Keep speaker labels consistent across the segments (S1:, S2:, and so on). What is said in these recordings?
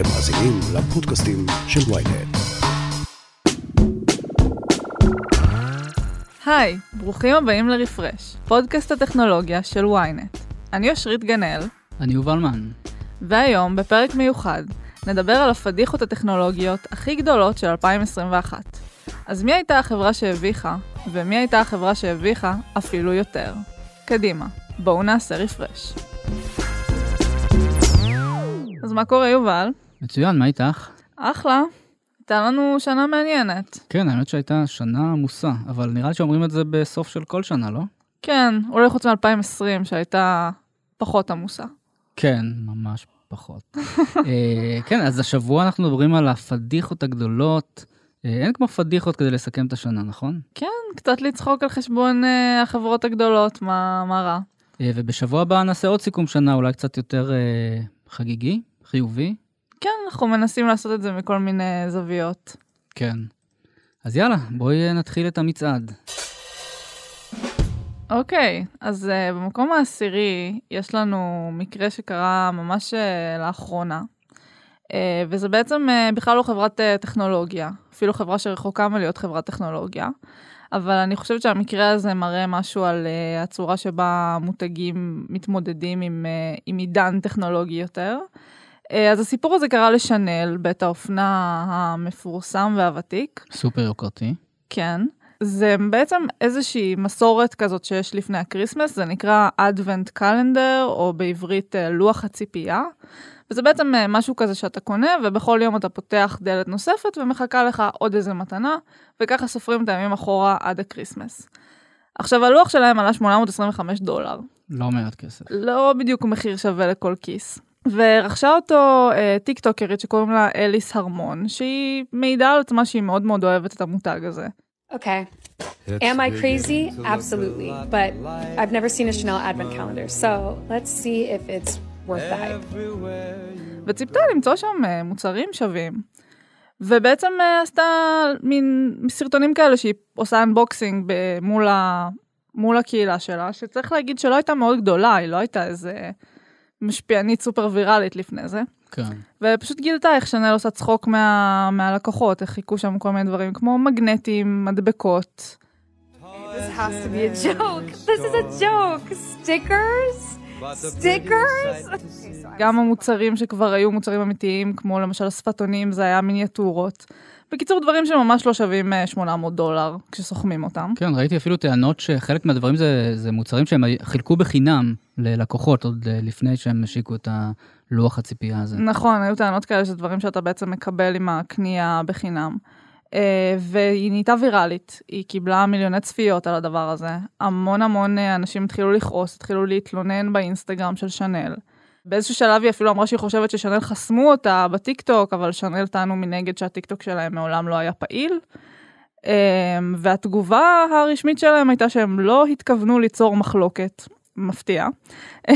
S1: אתם מאזינים לפודקאסטים של ויינט.
S2: היי, ברוכים הבאים לרפרש, פודקאסט הטכנולוגיה של ויינט. אני אושרית גנאל,
S3: אני יובל מן.
S2: והיום, בפרק מיוחד, נדבר על הפדיחות הטכנולוגיות הכי גדולות של 2021. אז מי הייתה החברה שהביכה, ומי הייתה החברה שהביכה אפילו יותר? קדימה, בואו נעשה רפרש. אז מה קורה, יובל?
S3: מצוין, מה איתך?
S2: אחלה. הייתה לנו שנה מעניינת.
S3: כן, האמת שהייתה שנה עמוסה, אבל נראה לי שאומרים את זה בסוף של כל שנה, לא?
S2: כן, אולי חוץ מ-2020 שהייתה פחות עמוסה.
S3: כן, ממש פחות. אה, כן, אז השבוע אנחנו מדברים על הפדיחות הגדולות. אה, אין כמו פדיחות כדי לסכם את השנה, נכון?
S2: כן, קצת לצחוק על חשבון uh, החברות הגדולות, מה, מה רע?
S3: אה, ובשבוע הבא נעשה עוד סיכום שנה, אולי קצת יותר אה, חגיגי, חיובי.
S2: כן, אנחנו מנסים לעשות את זה מכל מיני זוויות.
S3: כן. אז יאללה, בואי אה, נתחיל את המצעד.
S2: אוקיי, אז uh, במקום העשירי יש לנו מקרה שקרה ממש uh, לאחרונה, uh, וזה בעצם uh, בכלל לא חברת uh, טכנולוגיה, אפילו חברה שרחוקה מלהיות חברת טכנולוגיה, אבל אני חושבת שהמקרה הזה מראה משהו על אה, הצורה שבה מותגים מתמודדים עם, אה, עם עידן טכנולוגי יותר. אה, אז הסיפור הזה קרה לשנל, בית האופנה המפורסם והוותיק.
S3: סופר יוקרתי.
S2: כן. זה בעצם איזושהי מסורת כזאת שיש לפני ה Christmas, זה נקרא Advent Calendar, או בעברית אה, לוח הציפייה. וזה בעצם אה, משהו כזה שאתה קונה, ובכל יום אתה פותח דלת נוספת ומחכה לך עוד איזה מתנה, וככה סופרים את הימים אחורה עד ה Christmas. עכשיו, הלוח שלהם עלה 825 דולר.
S3: לא מעט כסף.
S2: לא בדיוק מחיר שווה לכל כיס. ורכשה אותו אה, טיק טוקרית שקוראים לה אליס הרמון, שהיא מעידה על עצמה שהיא מאוד מאוד אוהבת את המותג הזה.
S4: Okay. Am I crazy? Absolutely. But I've never seen a Chanel advent calendar, so let's see if it's worth the hype.
S2: וציפתה למצוא שם אה, מוצרים שווים. ובעצם אה, עשתה מין סרטונים כאלה שהיא עושה אנבוקסינג מול, ה... מול הקהילה שלה, שצריך להגיד שלא הייתה מאוד גדולה, היא לא הייתה איזה משפיענית סופר ויראלית לפני זה.
S3: כן.
S2: ופשוט גילתה איך שנל עושה צחוק מה, מהלקוחות, איך חיכו שם כל מיני דברים כמו מגנטים, מדבקות.
S4: This has to be a joke. This is a joke. Stickers? Stickers?
S2: גם המוצרים שכבר היו מוצרים אמיתיים, כמו למשל שפתונים, זה היה מיניאטורות. בקיצור, דברים שממש לא שווים אה, 800 דולר כשסוכמים אותם.
S3: כן, ראיתי אפילו טענות שחלק מהדברים זה, זה מוצרים שהם חילקו בחינם ללקוחות, עוד אה, לפני שהם השיקו את הלוח הציפייה הזה.
S2: נכון, היו טענות כאלה שזה דברים שאתה בעצם מקבל עם הקנייה בחינם. אה, והיא נהייתה ויראלית, היא קיבלה מיליוני צפיות על הדבר הזה. המון המון אה, אנשים התחילו לכעוס, התחילו להתלונן באינסטגרם של שנל. באיזשהו שלב היא אפילו אמרה שהיא חושבת ששנל חסמו אותה בטיקטוק, אבל שנל טענו מנגד שהטיקטוק שלהם מעולם לא היה פעיל. אה, והתגובה הרשמית שלהם הייתה שהם לא התכוונו ליצור מחלוקת. מפתיע.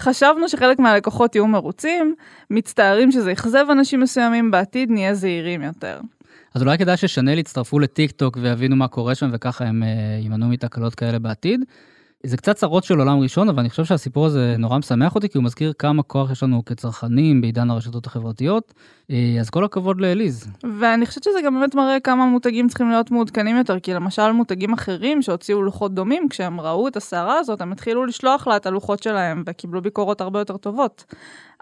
S2: חשבנו שחלק מהלקוחות יהיו מרוצים, מצטערים שזה אכזב אנשים מסוימים, בעתיד נהיה זהירים יותר.
S3: אז אולי כדאי ששנל יצטרפו לטיק טוק ויבינו מה קורה שם וככה הם אה, יימנעו מתקלות כאלה בעתיד. זה קצת צרות של עולם ראשון, אבל אני חושב שהסיפור הזה נורא משמח אותי, כי הוא מזכיר כמה כוח יש לנו כצרכנים בעידן הרשתות החברתיות. אה, אז כל הכבוד לאליז.
S2: ואני חושבת שזה גם באמת מראה כמה מותגים צריכים להיות מעודכנים יותר, כי למשל מותגים אחרים שהוציאו לוחות דומים, כשהם ראו את הסערה הזאת, הם התחילו לשלוח לה את הלוחות שלהם וקיבלו ביקורות הרבה יותר טובות.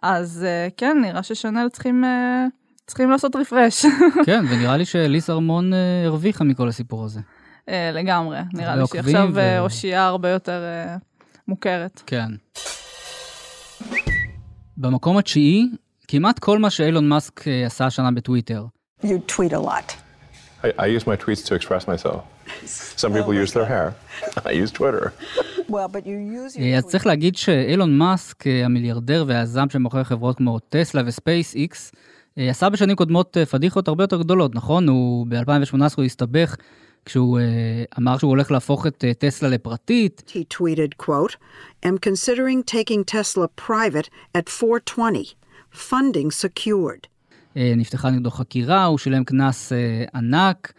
S2: אז אה, כן, נראה ששנל צריכים... צריכים לעשות רפרש.
S3: כן, ונראה לי שליס ארמון אה, הרוויחה מכל הסיפור הזה.
S2: אה, לגמרי, נראה לי שהיא עכשיו
S3: ו-
S2: אה, אושייה הרבה יותר מוכרת.
S3: כן. במקום התשיעי, כמעט כל מה שאילון מאסק עשה השנה בטוויטר.
S5: You tweet a lot.
S6: I, I use my tweets to express myself. Some people use their hair. I use Twitter.
S5: Well, but you use your
S3: אז צריך להגיד שאילון מאסק, המיליארדר והיזם שמוכר חברות כמו טסלה וספייס איקס, עשה בשנים קודמות אה, פדיחות הרבה יותר גדולות, נכון? הוא ב-2018 הוא הסתבך כשהוא אה, אמר שהוא הולך להפוך את אה, טסלה לפרטית,
S7: He tweeted, quote, am considering taking Tesla private at 420. Funding secured.
S3: אה, נפתחה נגדו חקירה, הוא שילם קנס אה, ענק,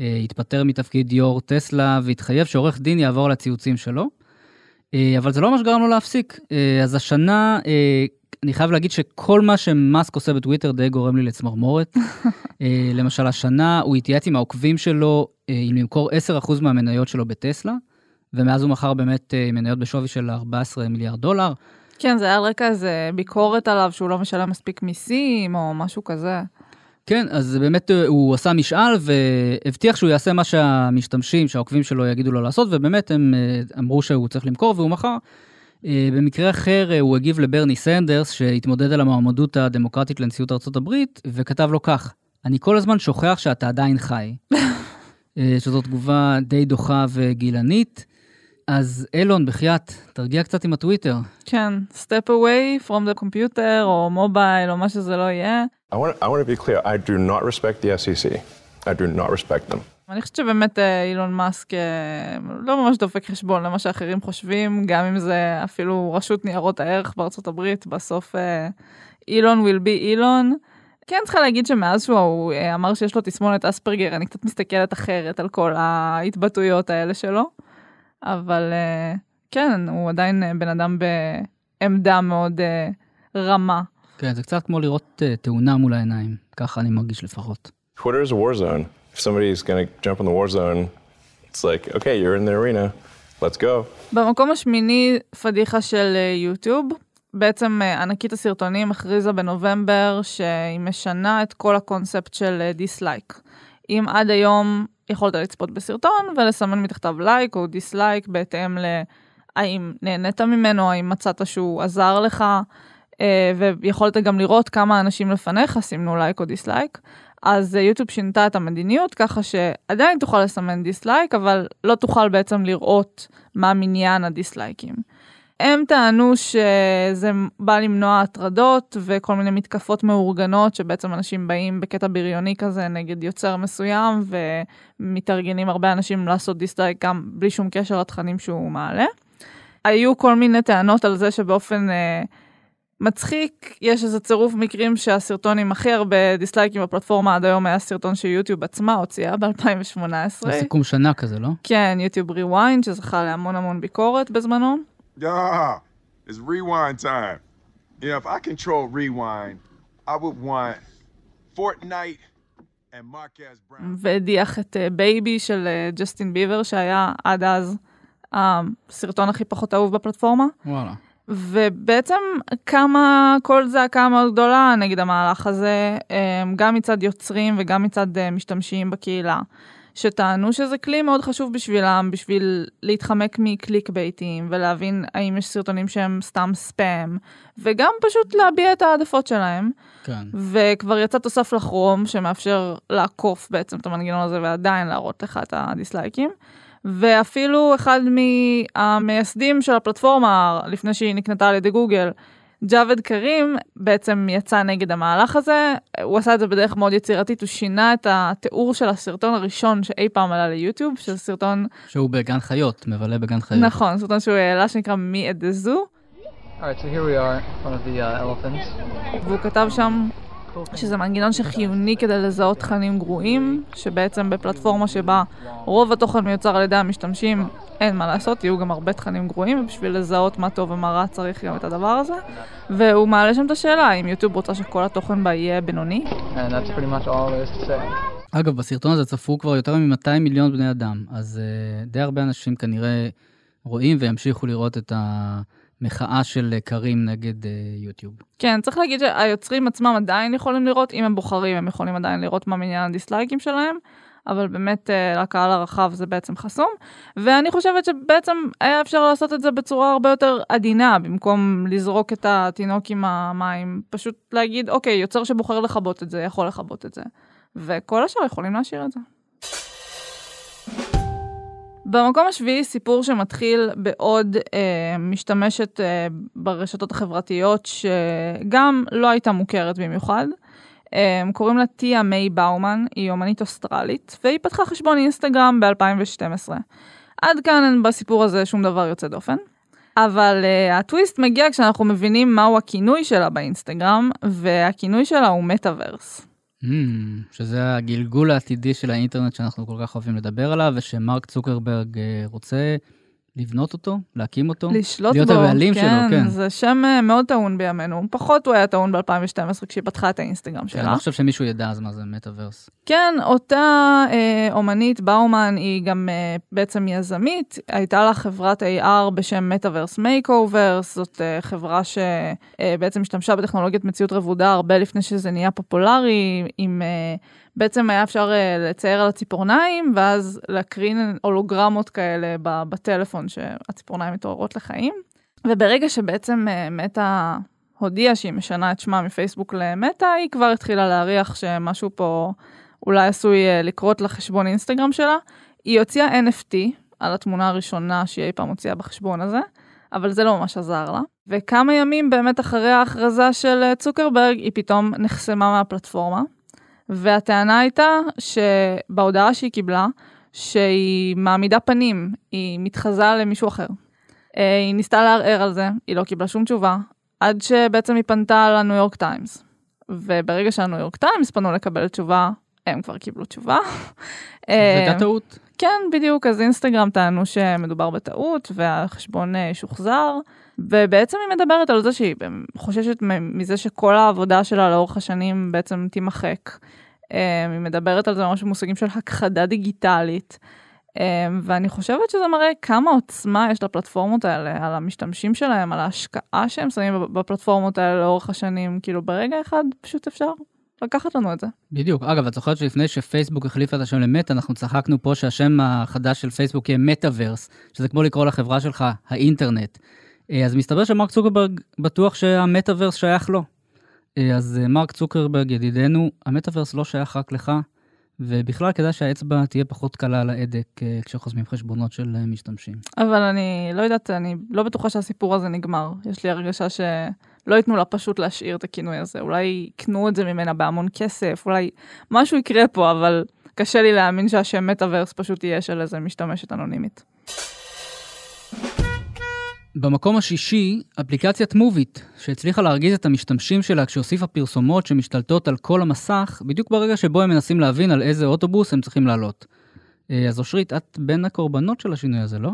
S3: אה, התפטר מתפקיד יו"ר טסלה והתחייב שעורך דין יעבור על הציוצים שלו. אה, אבל זה לא ממש גרם לו להפסיק. אה, אז השנה, אה, אני חייב להגיד שכל מה שמאסק עושה בטוויטר די גורם לי לצמרמורת. אה, למשל, השנה הוא התייעץ עם העוקבים שלו אה, אם למכור 10% מהמניות שלו בטסלה, ומאז הוא מכר באמת אה, מניות בשווי של 14 מיליארד דולר.
S2: כן, זה היה על רקע איזה ביקורת עליו שהוא לא משלם מספיק מיסים, או משהו כזה.
S3: כן, אז באמת הוא עשה משאל והבטיח שהוא יעשה מה שהמשתמשים, שהעוקבים שלו יגידו לו לעשות, ובאמת הם אמרו שהוא צריך למכור והוא מכר. אה, במקרה אחר הוא הגיב לברני סנדרס, שהתמודד על המועמדות הדמוקרטית לנשיאות ארצות הברית, וכתב לו כך, אני כל הזמן שוכח שאתה עדיין חי. שזו תגובה די דוחה וגילנית. אז אילון, בחייאת, תרגיע קצת עם הטוויטר.
S2: כן, step away from the computer או מובייל או מה שזה לא יהיה.
S6: I want, I want to be clear, I do not respect the SEC. I do not respect them.
S2: אני חושבת שבאמת אה, אילון מאסק אה, לא ממש דופק חשבון למה שאחרים חושבים, גם אם זה אפילו רשות ניירות הערך בארצות הברית, בסוף אה, אילון will be אילון. כן צריכה להגיד שמאז שהוא אמר שיש לו תסמונת אספרגר, אני קצת מסתכלת אחרת על כל ההתבטאויות האלה שלו. אבל כן, הוא עדיין בן אדם בעמדה מאוד רמה.
S3: כן, זה קצת כמו לראות תאונה מול העיניים, ככה אני מרגיש לפחות.
S6: Twitter is a war zone. If somebody is going to jump in the war zone, it's like, okay, you're in the arena, let's go.
S2: במקום השמיני, פדיחה של יוטיוב. בעצם ענקית הסרטונים הכריזה בנובמבר שהיא משנה את כל הקונספט של דיסלייק. אם עד היום יכולת לצפות בסרטון ולסמן מתחתיו לייק או דיסלייק בהתאם להאם נהנית ממנו, האם מצאת שהוא עזר לך, אה, ויכולת גם לראות כמה אנשים לפניך סימנו לייק או דיסלייק. אז יוטיוב שינתה את המדיניות ככה שעדיין תוכל לסמן דיסלייק, אבל לא תוכל בעצם לראות מה מניין הדיסלייקים. הם טענו שזה בא למנוע הטרדות וכל מיני מתקפות מאורגנות שבעצם אנשים באים בקטע בריוני כזה נגד יוצר מסוים ומתארגנים הרבה אנשים לעשות דיסלייק גם בלי שום קשר לתכנים שהוא מעלה. היו כל מיני טענות על זה שבאופן אה, מצחיק, יש איזה צירוף מקרים שהסרטון עם הכי הרבה דיסלייקים בפלטפורמה עד היום היה סרטון שיוטיוב עצמה הוציאה ב-2018.
S3: זה סיכום שנה כזה, לא?
S2: כן, יוטיוב Rewind, שזכה להמון המון ביקורת בזמנו.
S8: Yeah, it's rewind time. Yeah, if I control rewind, I would want Fortnite and Marques Brownlee.
S2: והדיח את בייבי של ג'סטין ביבר, שהיה עד אז הסרטון הכי פחות אהוב בפלטפורמה.
S3: וואלה.
S2: ובעצם קמה קול זעקה מאוד גדולה נגד המהלך הזה, אמ, גם מצד יוצרים וגם מצד אה, משתמשים בקהילה, שטענו שזה כלי מאוד חשוב בשבילם, בשביל להתחמק מ clickbaitים ולהבין האם יש סרטונים שהם סתם ספאם, וגם פשוט להביע את העדפות שלהם.
S3: כן.
S2: וכבר יצא תוסף לכרום שמאפשר לעקוף בעצם את המנגנון הזה ועדיין להראות לך את הדיסלייקים. ואפילו אחד מהמייסדים של הפלטפורמה, לפני שהיא נקנתה על ידי גוגל, ג'אווד קרים בעצם יצא נגד המהלך הזה, הוא עשה את זה בדרך מאוד יצירתית, הוא שינה את התיאור של הסרטון הראשון שאי פעם עלה ליוטיוב, שזה סרטון...
S3: שהוא בגן חיות, מבלה בגן חיות.
S2: נכון, סרטון שהוא העלה שנקרא
S9: are, one of the uh, elephants.
S2: והוא כתב שם שזה מנגנון שחיוני כדי לזהות תכנים גרועים, שבעצם בפלטפורמה שבה רוב התוכן מיוצר על ידי המשתמשים, אין מה לעשות, יהיו גם הרבה תכנים גרועים, ובשביל לזהות מה טוב ומה רע צריך גם את הדבר הזה. והוא מעלה שם את השאלה, אם יוטיוב רוצה שכל התוכן בה יהיה בינוני.
S3: אגב, בסרטון הזה צפו כבר יותר מ-200 מיליון בני אדם, אז uh, די הרבה אנשים כנראה רואים וימשיכו לראות את ה... מחאה של אה, קרים נגד uh, יוטיוב.
S2: כן, צריך להגיד שהיוצרים עצמם עדיין יכולים לראות, אם הם בוחרים, הם יכולים עדיין לראות מה מניין הדיסלייקים שלהם, אבל באמת uh, לקהל הרחב זה בעצם חסום. ואני חושבת שבעצם היה אפשר לעשות את זה בצורה הרבה יותר עדינה, במקום לזרוק את התינוק עם המים, פשוט להגיד, אוקיי, יוצר שבוחר לכבות את זה, יכול לכבות את זה. וכל השאר יכולים להשאיר את זה. במקום השביעי סיפור שמתחיל בעוד אה, משתמשת אה, ברשתות החברתיות שגם לא הייתה מוכרת במיוחד. אה, קוראים לה טיה מיי באומן, היא אומנית אוסטרלית, והיא פתחה חשבון אינסטגרם ב-2012. עד כאן אין בסיפור הזה שום דבר יוצא דופן. אבל uh, הטוויסט מגיע כשאנחנו מבינים מהו הכינוי שלה באינסטגרם, והכינוי שלה הוא מטאוורס.
S3: Mm, שזה הגלגול העתידי של האינטרנט שאנחנו כל כך אוהבים לדבר עליו, ושמרק צוקרברג אה, רוצה לבנות אותו, להקים אותו,
S2: לשלוט
S3: להיות
S2: בו,
S3: הבעלים
S2: כן,
S3: שלו, כן.
S2: זה שם אה, מאוד טעון בימינו. פחות הוא היה טעון ב-2012 כשהיא פתחה את האינסטגרם
S3: כן,
S2: שלה.
S3: אני לא חושב שמישהו ידע אז מה זה מטאוורס.
S2: כן, אותה אה, אומנית באומן היא גם אה, בעצם יזמית, הייתה לה חברת AR בשם Metaverse Makeovers, זאת אה, חברה שבעצם השתמשה בטכנולוגיית מציאות רבודה הרבה לפני שזה נהיה פופולרי, עם... אה, בעצם היה אפשר uh, לצייר על הציפורניים, ואז להקרין הולוגרמות כאלה בטלפון שהציפורניים מתעוררות לחיים. וברגע שבעצם uh, מטא הודיעה שהיא משנה את שמה מפייסבוק למטא, היא כבר התחילה להריח שמשהו פה אולי עשוי uh, לקרות לחשבון אינסטגרם שלה. היא הוציאה NFT על התמונה הראשונה שהיא אי פעם הוציאה בחשבון הזה, אבל זה לא ממש עזר לה. וכמה ימים באמת אחרי ההכרזה של צוקרברג, היא פתאום נחסמה מהפלטפורמה. והטענה הייתה שבהודעה שהיא קיבלה, שהיא מעמידה פנים, היא מתחזה למישהו אחר. אה, היא ניסתה לערער על זה, היא לא קיבלה שום תשובה, עד שבעצם היא פנתה לניו יורק טיימס. וברגע שהניו יורק טיימס פנו לקבל תשובה, הם כבר קיבלו תשובה.
S3: זה הייתה טעות.
S2: כן, בדיוק, אז אינסטגרם טענו שמדובר בטעות והחשבון שוחזר, ובעצם היא מדברת על זה שהיא חוששת מזה שכל העבודה שלה לאורך השנים בעצם תימחק. היא מדברת על זה ממש במושגים של הכחדה דיגיטלית, ואני חושבת שזה מראה כמה עוצמה יש לפלטפורמות האלה, על המשתמשים שלהם, על ההשקעה שהם שמים בפלטפורמות האלה לאורך השנים, כאילו ברגע אחד פשוט אפשר לקחת לנו את זה.
S3: בדיוק. אגב, את זוכרת שלפני שפייסבוק החליפה את השם למטא, אנחנו צחקנו פה שהשם החדש של פייסבוק יהיה מטאוורס, שזה כמו לקרוא לחברה שלך האינטרנט. אז מסתבר שמרק צוקרברג בטוח שהמטאוורס שייך לו. אז מרק צוקרברג, ידידנו, המטאוורס לא שייך רק לך, ובכלל כדאי שהאצבע תהיה פחות קלה על ההדק כשחוסמים חשבונות של משתמשים.
S2: אבל אני לא יודעת, אני לא בטוחה שהסיפור הזה נגמר. יש לי הרגשה ש... לא ייתנו לה פשוט להשאיר את הכינוי הזה, אולי יקנו את זה ממנה בהמון כסף, אולי משהו יקרה פה, אבל קשה לי להאמין שהשם מטאוורס פשוט יהיה של איזה משתמשת אנונימית.
S3: במקום השישי, אפליקציית מוביט, שהצליחה להרגיז את המשתמשים שלה כשהוסיפה פרסומות שמשתלטות על כל המסך, בדיוק ברגע שבו הם מנסים להבין על איזה אוטובוס הם צריכים לעלות. אז אושרית, את בין הקורבנות של השינוי הזה, לא?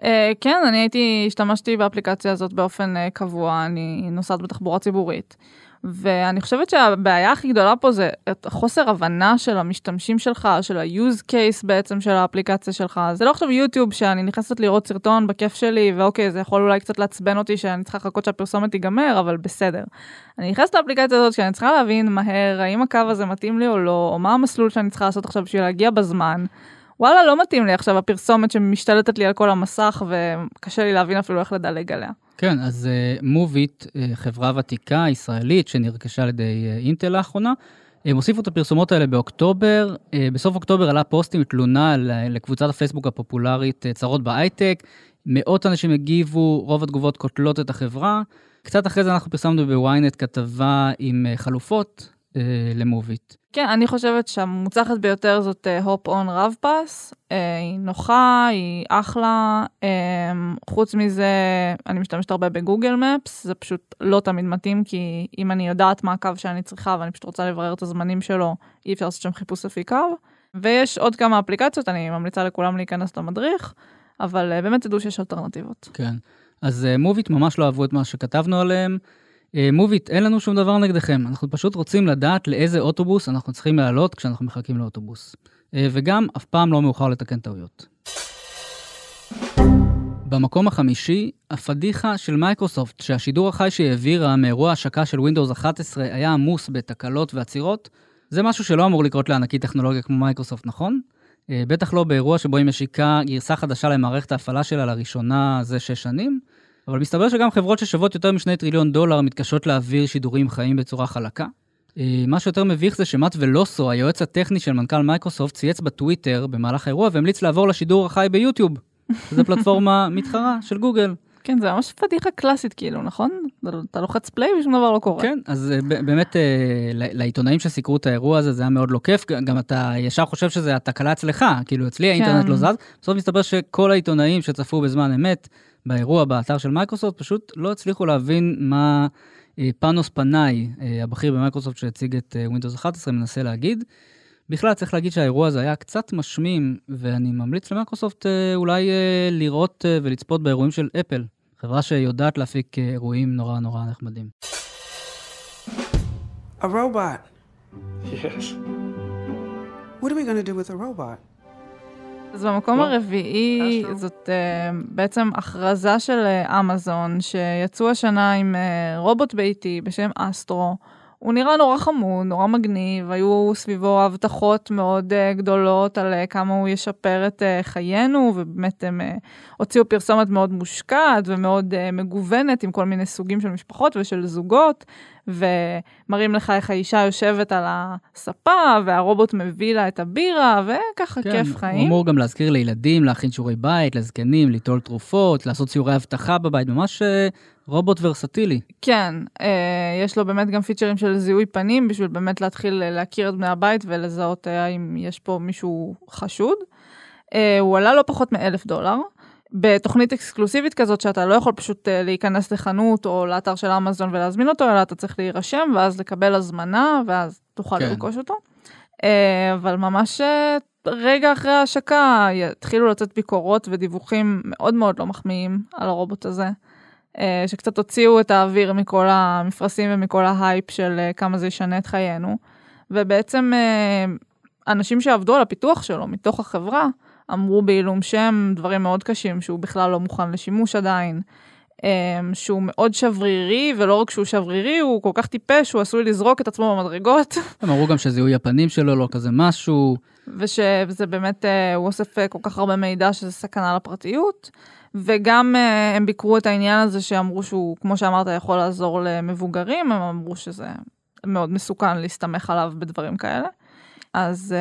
S2: Uh, כן, אני הייתי, השתמשתי באפליקציה הזאת באופן uh, קבוע, אני נוסעת בתחבורה ציבורית. ואני חושבת שהבעיה הכי גדולה פה זה את חוסר הבנה של המשתמשים שלך, של ה-use case בעצם של האפליקציה שלך. זה לא עכשיו יוטיוב שאני נכנסת לראות סרטון בכיף שלי, ואוקיי, זה יכול אולי קצת לעצבן אותי שאני צריכה לחכות שהפרסומת תיגמר, אבל בסדר. אני נכנסת לאפליקציה הזאת שאני צריכה להבין מהר האם הקו הזה מתאים לי או לא, או מה המסלול שאני צריכה לעשות עכשיו בשביל להגיע בזמן. וואלה, לא מתאים לי עכשיו הפרסומת שמשתלטת לי על כל המסך, וקשה לי להבין אפילו איך לדלג עליה.
S3: כן, אז מוביט, uh, uh, חברה ותיקה ישראלית שנרכשה על ידי uh, אינטל לאחרונה, הם הוסיפו את הפרסומות האלה באוקטובר. בסוף אוקטובר עלה פוסט עם תלונה לקבוצת הפייסבוק הפופולרית צרות בהייטק. מאות אנשים הגיבו, רוב התגובות קוטלות את החברה. קצת אחרי זה אנחנו פרסמנו בוויינט כתבה עם חלופות uh, למוביט.
S2: כן, אני חושבת שהמוצלחת ביותר זאת הופ און רב פס. היא נוחה, היא אחלה. חוץ מזה, אני משתמשת הרבה בגוגל מפס, זה פשוט לא תמיד מתאים, כי אם אני יודעת מה הקו שאני צריכה ואני פשוט רוצה לברר את הזמנים שלו, אי אפשר לעשות שם חיפוש לפי קו. ויש עוד כמה אפליקציות, אני ממליצה לכולם להיכנס למדריך, אבל באמת תדעו שיש אלטרנטיבות.
S3: כן, אז מוביט ממש לא אהבו את מה שכתבנו עליהם. מוביט, אין לנו שום דבר נגדכם, אנחנו פשוט רוצים לדעת לאיזה אוטובוס אנחנו צריכים לעלות כשאנחנו מחכים לאוטובוס. וגם, אף פעם לא מאוחר לתקן טעויות. במקום החמישי, הפדיחה של מייקרוסופט, שהשידור החי שהיא העבירה מאירוע השקה של Windows 11 היה עמוס בתקלות ועצירות, זה משהו שלא אמור לקרות לענקית טכנולוגיה כמו מייקרוסופט, נכון? בטח לא באירוע שבו היא משיקה גרסה חדשה למערכת ההפעלה שלה לראשונה זה שש שנים, אבל מסתבר שגם חברות ששוות יותר משני טריליון דולר מתקשות להעביר שידורים חיים בצורה חלקה. מה שיותר מביך זה שמט ולוסו, היועץ הטכני של מנכ"ל מייקרוסופט, צייץ בטוויטר במהלך האירוע והמליץ לעבור לשידור החי ביוטיוב, שזו פלטפורמה מתחרה של גוגל.
S2: כן, זה ממש פדיחה קלאסית כאילו, נכון? אתה לוחץ play ושום דבר לא קורה.
S3: כן, אז באמת לעיתונאים שסיקרו את האירוע הזה, זה היה מאוד לא כיף, גם אתה ישר חושב שזה התקלה אצלך, כאילו אצלי האינטרנט לא זז, בסוף מסתבר שכל העיתונאים שצפו בזמן אמת, באירוע באתר של מייקרוסופט, פשוט לא הצליחו להבין מה פאנוס פנאי, הבכיר במייקרוסופט שהציג את Windows 11, מנסה להגיד. בכלל, צריך להגיד שהאירוע הזה היה קצת משמים, ואני ממליץ למייקרוסופט אה, אולי אה, לראות אה, ולצפות באירועים של אפל, חברה שיודעת להפיק אה, אירועים נורא נורא נחמדים.
S10: A robot.
S6: Yes.
S10: What are we going to do with a robot?
S2: אז במקום הרביעי זאת uh, בעצם הכרזה של uh, אמזון שיצאו השנה עם uh, רובוט ביתי בשם אסטרו. הוא נראה נורא חמוד, נורא מגניב, היו סביבו הבטחות מאוד uh, גדולות על uh, כמה הוא ישפר את uh, חיינו, ובאמת הם uh, הוציאו פרסומת מאוד מושקעת ומאוד uh, מגוונת עם כל מיני סוגים של משפחות ושל זוגות, ומראים לך איך האישה יושבת על הספה, והרובוט מביא לה את הבירה, וככה
S3: כן,
S2: כיף
S3: הוא
S2: חיים.
S3: אמור גם להזכיר לילדים, להכין שיעורי בית, לזקנים, ליטול תרופות, לעשות סיורי אבטחה בבית, ממש אה, רובוט ורסטילי.
S2: כן, אה, יש לו באמת גם פיצ'רים של זיהוי פנים, בשביל באמת להתחיל אה, להכיר את בני הבית ולזהות האם יש פה מישהו חשוד. הוא עלה לא פחות מאלף דולר. בתוכנית אקסקלוסיבית כזאת שאתה לא יכול פשוט אה, להיכנס לחנות או לאתר של אמזון ולהזמין אותו, אלא אתה צריך להירשם ואז לקבל הזמנה ואז תוכל
S3: כן.
S2: לרכוש אותו. אה, אבל ממש אה, רגע אחרי ההשקה התחילו לצאת ביקורות ודיווחים מאוד מאוד לא מחמיאים על הרובוט הזה. שקצת הוציאו את האוויר מכל המפרשים ומכל ההייפ של כמה זה ישנה את חיינו. ובעצם אנשים שעבדו על הפיתוח שלו מתוך החברה, אמרו בעילום שם דברים מאוד קשים, שהוא בכלל לא מוכן לשימוש עדיין, אה, שהוא מאוד שברירי, ולא רק שהוא שברירי, הוא כל כך טיפש, הוא עשוי לזרוק את עצמו במדרגות,
S3: הם אמרו גם שזיהוי הפנים שלו לא כזה משהו.
S2: ושזה באמת, אה, הוא אוסף אה, כל כך הרבה מידע שזה סכנה לפרטיות. וגם אה, הם ביקרו את העניין הזה שאמרו שהוא, כמו שאמרת, יכול לעזור למבוגרים, הם אמרו שזה מאוד מסוכן להסתמך עליו בדברים כאלה. אז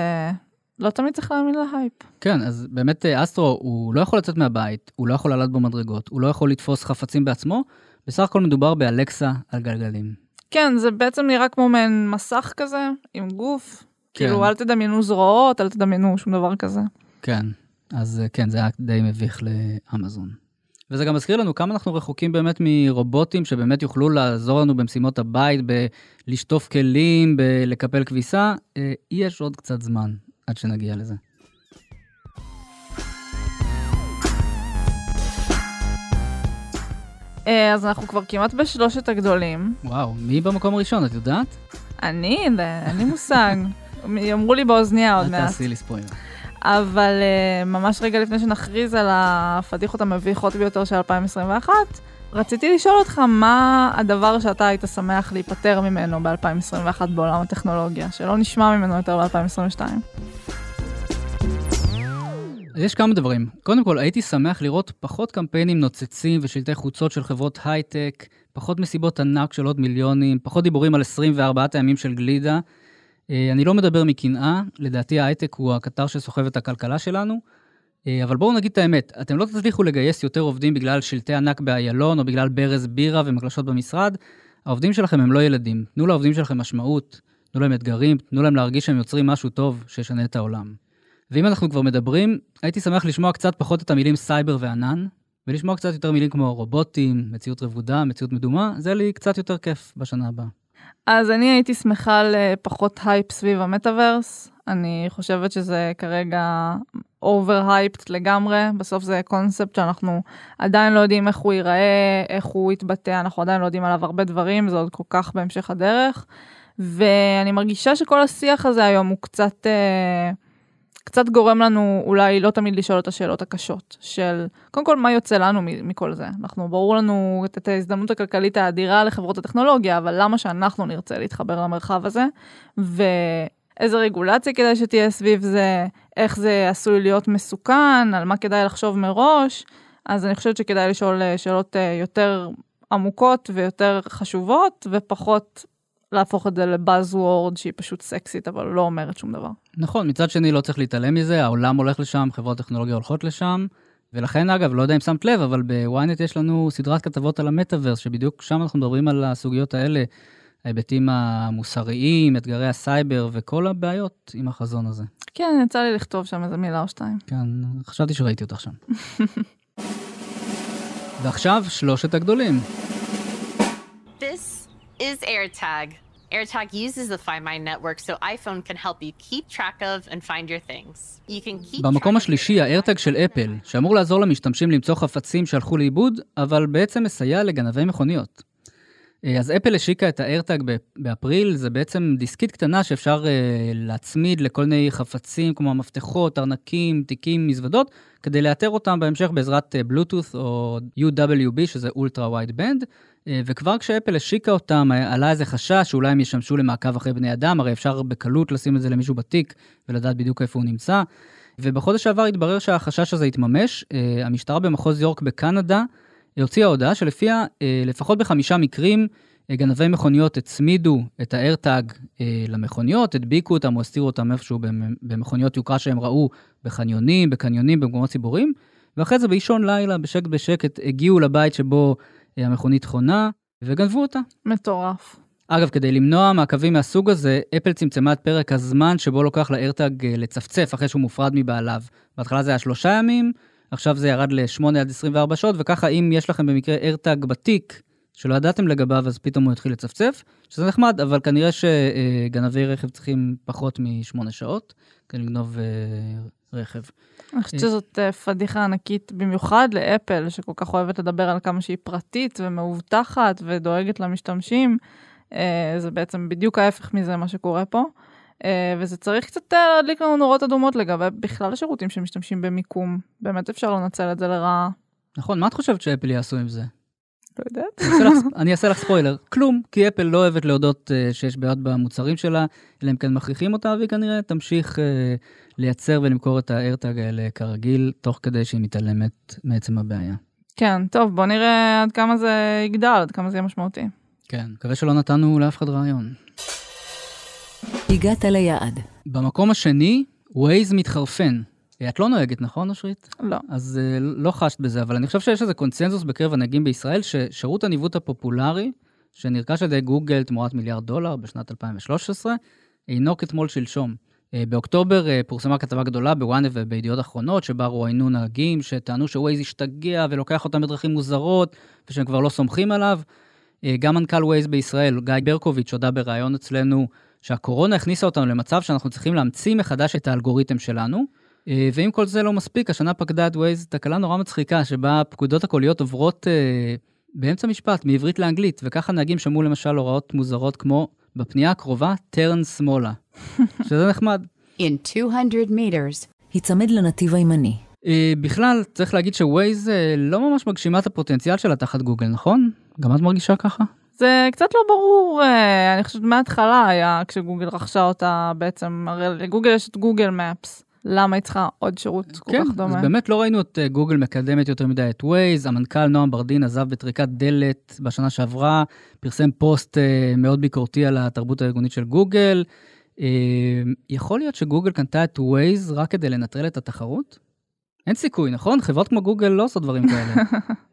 S2: לא תמיד צריך להאמין להייפ.
S3: כן, אז באמת אה, אסטרו, הוא לא יכול לצאת מהבית, הוא לא יכול לעלות במדרגות, הוא לא יכול לתפוס חפצים בעצמו, בסך הכל מדובר באלקסה על גלגלים.
S2: כן, זה בעצם נראה כמו מעין מסך כזה, עם גוף.
S3: כן.
S2: כאילו, אל תדמיינו זרועות, אל תדמיינו שום דבר כזה.
S3: כן, אז אה, כן, זה היה די מביך לאמזון. וזה גם מזכיר לנו כמה אנחנו רחוקים באמת מרובוטים שבאמת יוכלו לעזור לנו במשימות הבית, בלשטוף כלים, בלקפל כביסה. אה, יש עוד קצת זמן עד שנגיע לזה.
S2: אה, אז אנחנו כבר כמעט בשלושת הגדולים.
S3: וואו, מי במקום הראשון, את יודעת?
S2: אני, אין לי מושג. יאמרו לי באוזניה עוד
S3: אל
S2: מעט.
S3: תעשי לי ספוילר.
S2: אבל uh, ממש רגע לפני שנכריז על הפדיחות המביכות ביותר של 2021, רציתי לשאול אותך מה הדבר שאתה היית שמח להיפטר ממנו ב-2021 בעולם הטכנולוגיה, שלא נשמע ממנו יותר ב-2022.
S3: יש כמה דברים. קודם כל, הייתי שמח לראות פחות קמפיינים נוצצים ושלטי חוצות של חברות הייטק, פחות מסיבות ענק של עוד מיליונים, פחות דיבורים על 24 הימים של גלידה. אה, אני לא מדבר מקנאה, לדעתי ההייטק הוא הקטר שסוחב את הכלכלה שלנו, אבל בואו נגיד את האמת, אתם לא תצליחו לגייס יותר עובדים בגלל שלטי ענק באיילון או בגלל ברז בירה ומקלשות במשרד. העובדים שלכם הם לא ילדים, תנו לעובדים שלכם משמעות, תנו להם אתגרים, תנו להם להרגיש שהם יוצרים משהו טוב שישנה את העולם. ואם אנחנו כבר מדברים, הייתי שמח לשמוע קצת פחות את המילים סייבר וענן, ולשמוע קצת יותר מילים כמו רובוטים, מציאות רבודה, מציאות מדומה, זה לי קצת יותר כיף בשנה הבאה.
S2: אז אני הייתי שמחה לפחות הייפ סביב המטאוורס. אני חושבת שזה כרגע overhyped לגמרי. בסוף זה קונספט שאנחנו עדיין לא יודעים איך הוא ייראה, איך הוא יתבטא, אנחנו עדיין לא יודעים עליו הרבה דברים, זה עוד כל כך בהמשך הדרך. ואני מרגישה שכל השיח הזה היום הוא קצת... אה, קצת גורם לנו אולי לא תמיד לשאול את השאלות הקשות של קודם כל מה יוצא לנו מכל זה אנחנו ברור לנו את, ההזדמנות הכלכלית האדירה לחברות הטכנולוגיה אבל למה שאנחנו נרצה להתחבר למרחב הזה ואיזה רגולציה כדאי שתהיה סביב זה איך זה עשוי להיות מסוכן על מה כדאי לחשוב מראש. אז אני חושבת שכדאי לשאול אה, שאלות אה, יותר עמוקות ויותר חשובות ופחות להפוך את זה ל buzzword שהיא פשוט סקסית, אבל לא אומרת שום דבר.
S3: נכון, מצד שני לא צריך להתעלם מזה, העולם הולך לשם, חברות טכנולוגיה הולכות לשם, ולכן אגב, לא יודע אם שמת לב, אבל בוויינט יש לנו סדרת כתבות על המטאוורס, שבדיוק שם אנחנו מדברים על הסוגיות האלה, ההיבטים המוסריים, אתגרי הסייבר וכל הבעיות עם החזון הזה.
S2: כן, יצא לי לכתוב שם איזה מילה או שתיים.
S3: כן, חשבתי שראיתי אותך שם. ועכשיו, שלושת הגדולים.
S11: This is AirTag. AirTag uses the Find My network so iPhone can help you keep track of and find your things. You can keep
S3: במקום השלישי, האיירטג של אפל, שאמור לעזור למשתמשים למצוא חפצים שהלכו לאיבוד, אבל בעצם מסייע לגנבי מכוניות. אה, אז אפל השיקה את האיירטג באפריל, זה בעצם דיסקית קטנה שאפשר uh, להצמיד לכל מיני חפצים כמו מפתחות, ארנקים, תיקים, מזוודות, כדי לאתר אותם בהמשך בעזרת בלוטות' או UWB, שזה אולטרה ווייד בנד. וכבר כשאפל השיקה אותם, עלה איזה חשש שאולי הם ישמשו למעקב אחרי בני אדם, הרי אפשר בקלות לשים את זה למישהו בתיק ולדעת בדיוק איפה הוא נמצא. ובחודש שעבר התברר שהחשש הזה התממש. המשטרה במחוז יורק בקנדה הוציאה הודעה שלפיה אה, לפחות בחמישה מקרים אה, גנבי מכוניות הצמידו את האיירטאג אה, למכוניות, הדביקו אותם או הסתירו אותם איפשהו במכוניות יוקרה שהם ראו בחניונים, בקניונים, במקומות ציבוריים, ואחרי זה באישון לילה, בשקט בשקט, הגיעו לבית שבו המכונית חונה וגנבו אותה.
S2: מטורף.
S3: אגב, כדי למנוע מעקבים מהסוג הזה, אפל צמצמה את פרק הזמן שבו לוקח לאיירטאג לצפצף אחרי שהוא מופרד מבעליו. בהתחלה זה היה שלושה ימים, עכשיו זה ירד ל-8 עד 24 שעות, וככה אם יש לכם במקרה AirTag בתיק, שלא ידעתם לגביו, אז פתאום הוא יתחיל לצפצף, שזה נחמד, אבל כנראה שגנבי רכב צריכים פחות משמונה שעות כדי לגנוב אה, רכב.
S2: אני חושבת שזאת אה, פדיחה ענקית, במיוחד לאפל, שכל כך אוהבת לדבר על כמה שהיא פרטית ומאובטחת ודואגת למשתמשים. אה, זה בעצם בדיוק ההפך מזה מה שקורה פה. אה, וזה צריך קצת אה, להדליק לנו נורות אדומות לגבי בכלל השירותים שמשתמשים במיקום. באמת אפשר לנצל את זה לרעה.
S3: נכון, מה את חושבת שאפל יעשו עם זה?
S2: לא יודעת.
S3: אני אעשה לך ספוילר, כלום, כי אפל לא אוהבת להודות uh, שיש בעיות במוצרים שלה, אלא אם כן מכריחים אותה, והיא כנראה תמשיך uh, לייצר ולמכור את האיירטאג האלה כרגיל, תוך כדי שהיא מתעלמת מעצם הבעיה.
S2: כן, טוב, בוא נראה עד כמה זה יגדל, עד כמה זה יהיה משמעותי.
S3: כן, מקווה שלא נתנו לאף אחד רעיון.
S12: הגעת ליעד.
S3: במקום השני, ווייז מתחרפן. את לא נוהגת, נכון, אושרית?
S2: לא.
S3: אז uh, לא חשת בזה, אבל אני חושב שיש איזה קונצנזוס בקרב הנהגים בישראל, ששירות הניווט הפופולרי, שנרכש על ידי גוגל תמורת מיליארד דולר בשנת 2013, אינו כתמול שלשום. אה, באוקטובר אה, פורסמה כתבה גדולה בוואנה ובידיעות אחרונות, שבה רואיינו נהגים שטענו שווייז השתגע ולוקח אותם בדרכים מוזרות, ושהם כבר לא סומכים עליו. אה, גם מנכ"ל ווייז בישראל, גיא ברקוביץ', הודה בריאיון אצלנו, שהקורונה הכניסה אותנו למצב שאנחנו צריכים להמציא מחדש את האלגוריתם שלנו. אה, ואם כל זה לא מספיק, השנה פקדה את ווייז תקלה נורא מצחיקה, שבה הפקודות הקוליות עוברות אה, באמצע משפט, מעברית לאנגלית, וככה נהגים שמעו למשל הוראות מוזרות כמו, בפנייה הקרובה, turn שמאלה. שזה נחמד.
S12: In 200 meters, היצמד לנתיב הימני.
S3: אה, בכלל, צריך להגיד שווייז אה, לא ממש מגשימה את הפוטנציאל שלה תחת גוגל, נכון? גם את מרגישה ככה?
S2: זה קצת לא ברור, אה, אני חושבת מההתחלה היה כשגוגל רכשה אותה בעצם, הרי לגוגל יש את גוגל מפס. למה היא צריכה עוד שירות כל
S3: כן,
S2: כך דומה?
S3: כן, אז באמת לא ראינו את אה, גוגל מקדמת יותר מדי את ווייז, המנכ"ל נועם ברדין עזב בטריקת דלת בשנה שעברה, פרסם פוסט אה, מאוד ביקורתי על התרבות הארגונית של גוגל. יכול להיות שגוגל קנתה את ווייז רק כדי לנטרל את התחרות? אין סיכוי, נכון? חברות כמו גוגל לא עושות דברים כאלה.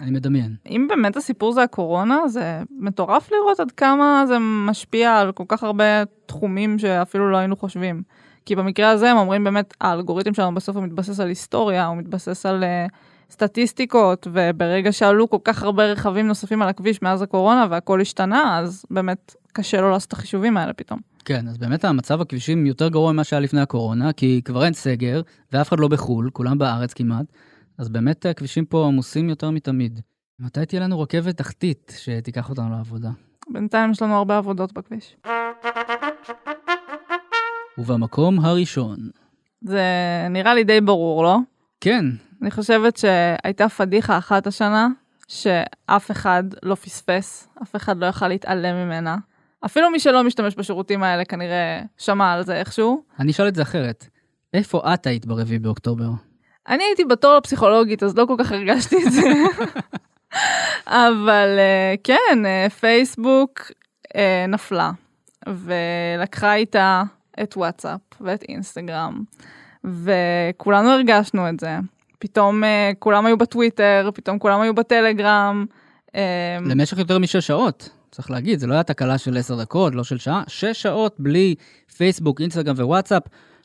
S3: אני מדמיין.
S2: אם באמת הסיפור זה הקורונה, זה מטורף לראות עד כמה זה משפיע על כל כך הרבה תחומים שאפילו לא היינו חושבים. כי במקרה הזה הם אומרים באמת, האלגוריתם שלנו בסוף הוא מתבסס על היסטוריה, הוא מתבסס על uh, סטטיסטיקות, וברגע שעלו כל כך הרבה רכבים נוספים על הכביש מאז הקורונה והכל השתנה, אז באמת קשה לו לעשות את החישובים האלה פתאום.
S3: כן, אז באמת המצב הכבישים יותר גרוע ממה שהיה לפני הקורונה, כי כבר אין סגר, ואף אחד לא בחו"ל, כולם בארץ כמעט. אז באמת הכבישים פה עמוסים יותר מתמיד. מתי תהיה לנו רכבת תחתית שתיקח אותנו לעבודה?
S2: בינתיים יש לנו הרבה עבודות בכביש.
S3: ובמקום הראשון.
S2: זה נראה לי די ברור, לא?
S3: כן.
S2: אני חושבת שהייתה פדיחה אחת השנה, שאף אחד לא פספס, אף אחד לא יכל להתעלם ממנה. אפילו מי שלא משתמש בשירותים האלה כנראה שמע על זה איכשהו.
S3: אני אשאל את זה אחרת. איפה את היית ברביעי באוקטובר?
S2: אני הייתי בתור לפסיכולוגית, אז לא כל כך הרגשתי את זה. אבל אה, כן, אה, פייסבוק אה, נפלה, ולקחה איתה את וואטסאפ ואת אינסטגרם, וכולנו הרגשנו את זה. פתאום כולם היו בטוויטר, פתאום כולם היו בטלגרם.
S3: למשך יותר משש שעות. צריך להגיד, זה לא היה תקלה של עשר דקות, לא של שעה, שש שעות בלי פייסבוק, אינסטגרם ווואטסאפ.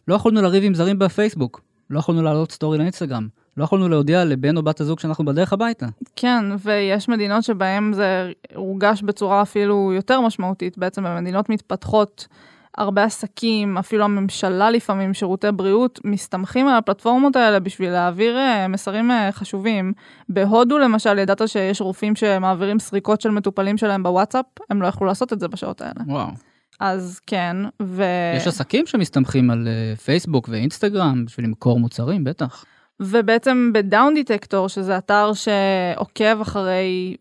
S3: לא יכולנו לריב עם זרים בפייסבוק. לא יכולנו לעלות סטורי לאינסטגרם, לא יכולנו להודיע לבן או בת הזוג שאנחנו בדרך הביתה.
S2: כן, ויש מדינות שבהן זה הורגש בצורה אפילו יותר משמעותית. בעצם במדינות מתפתחות, הרבה עסקים, אפילו הממשלה לפעמים, שירותי בריאות, מסתמכים על הפלטפורמות האלה בשביל להעביר אה, מסרים אה, חשובים. בהודו למשל, ידעת שיש רופאים שמעבירים סריקות של מטופלים שלהם בוואטסאפ, הם לא יכלו לעשות את זה בשעות האלה.
S3: וואו.
S2: אז כן, ו...
S3: יש עסקים שמסתמכים על אה, פייסבוק ואינסטגרם בשביל למכור מוצרים, בטח.
S2: ובעצם בדאון דיטקטור, שזה אתר שעוקב אחרי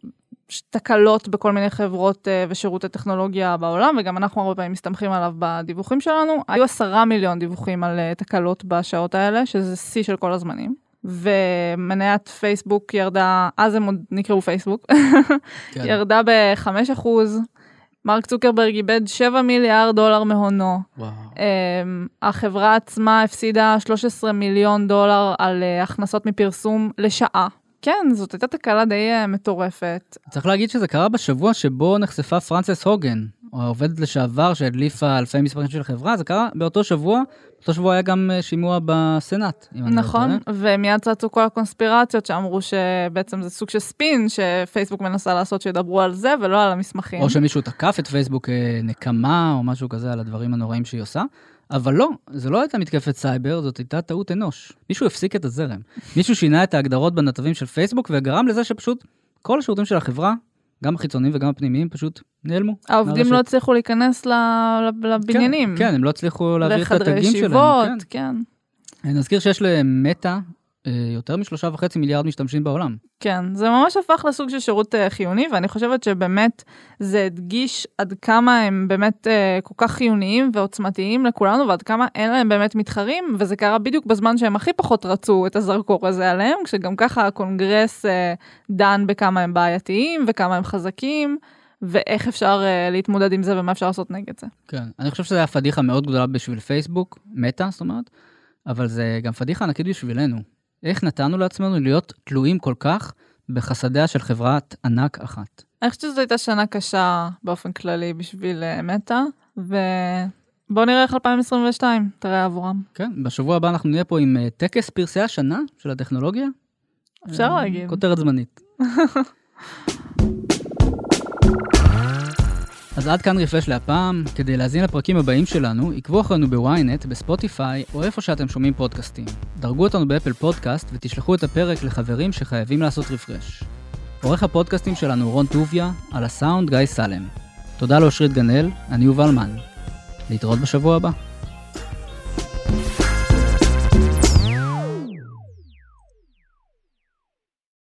S2: תקלות בכל מיני חברות uh, ושירותי טכנולוגיה בעולם, וגם אנחנו הרבה פעמים מסתמכים עליו בדיווחים שלנו, היו עשרה מיליון דיווחים על uh, תקלות בשעות האלה, שזה שיא של כל הזמנים. ומניית פייסבוק ירדה, אז הם עוד נקראו פייסבוק, כן. ירדה ב-5%. מרק צוקרברג איבד 7 מיליארד דולר מהונו. וואו. Um, החברה עצמה הפסידה 13 מיליון דולר על uh, הכנסות מפרסום לשעה. כן, זאת הייתה תקלה די uh, מטורפת.
S3: צריך להגיד שזה קרה בשבוע שבו נחשפה פרנסס הוגן, או העובדת לשעבר שהדליפה אלפי מספרים של חברה, זה קרה באותו שבוע, באותו שבוע היה גם אה, שימוע בסנאט.
S2: לא נכון, ומיד צצו כל הקונספירציות שאמרו שבעצם זה סוג של ספין שפייסבוק מנסה לעשות שידברו על זה ולא על המסמכים.
S3: או שמישהו תקף את פייסבוק אה, נקמה או משהו כזה על הדברים הנוראים שהיא עושה. אבל לא, זו לא הייתה מתקפת סייבר, זאת הייתה טעות אנוש. מישהו הפסיק את הזרם. מישהו שינה את ההגדרות בנתבים של פייסבוק וגרם לזה שפשוט כל השירותים של החברה גם החיצוניים וגם הפנימיים פשוט נעלמו.
S2: העובדים לא הצליחו להיכנס לבניינים.
S3: כן, כן, הם לא הצליחו להעביר את התגים שלהם.
S2: לחדרי ישיבות, כן.
S3: כן. נזכיר שיש למטא אה, יותר משלושה וחצי מיליארד משתמשים בעולם.
S2: כן, זה ממש הפך לסוג של שירות uh, חיוני, ואני חושבת שבאמת זה הדגיש עד כמה הם באמת uh, כל כך חיוניים ועוצמתיים לכולנו, ועד כמה אין להם באמת מתחרים, וזה קרה בדיוק בזמן שהם הכי פחות רצו את הזרקור הזה עליהם, כשגם ככה הקונגרס דן בכמה הם בעייתיים וכמה הם חזקים. ואיך אפשר uh, להתמודד עם זה ומה אפשר לעשות נגד זה.
S3: כן, אני חושב שזו הייתה פדיחה מאוד גדולה בשביל פייסבוק, מטא זאת אומרת, אבל זה גם פדיחה ענקית בשבילנו. איך נתנו לעצמנו להיות תלויים כל כך בחסדיה של חברת ענק אחת?
S2: אני חושבת שזו הייתה שנה קשה באופן כללי בשביל uh, מטא, ובואו נראה איך 2022 תראה עבורם.
S3: כן, בשבוע הבא אנחנו נהיה פה עם uh, טקס פרסי השנה של הטכנולוגיה.
S2: אפשר uh, להגיד.
S3: כותרת זמנית. אז עד כאן רפרש להפעם. כדי להזין לפרקים הבאים שלנו, עקבו אחרינו בוויינט, בספוטיפיי, או איפה שאתם שומעים פודקאסטים. דרגו אותנו באפל פודקאסט ותשלחו את הפרק לחברים שחייבים לעשות רפרש. עורך הפודקאסטים שלנו רון טוביה, על הסאונד גיא סלם. תודה לאושרית גנאל, אני יובל מן. להתראות בשבוע הבא.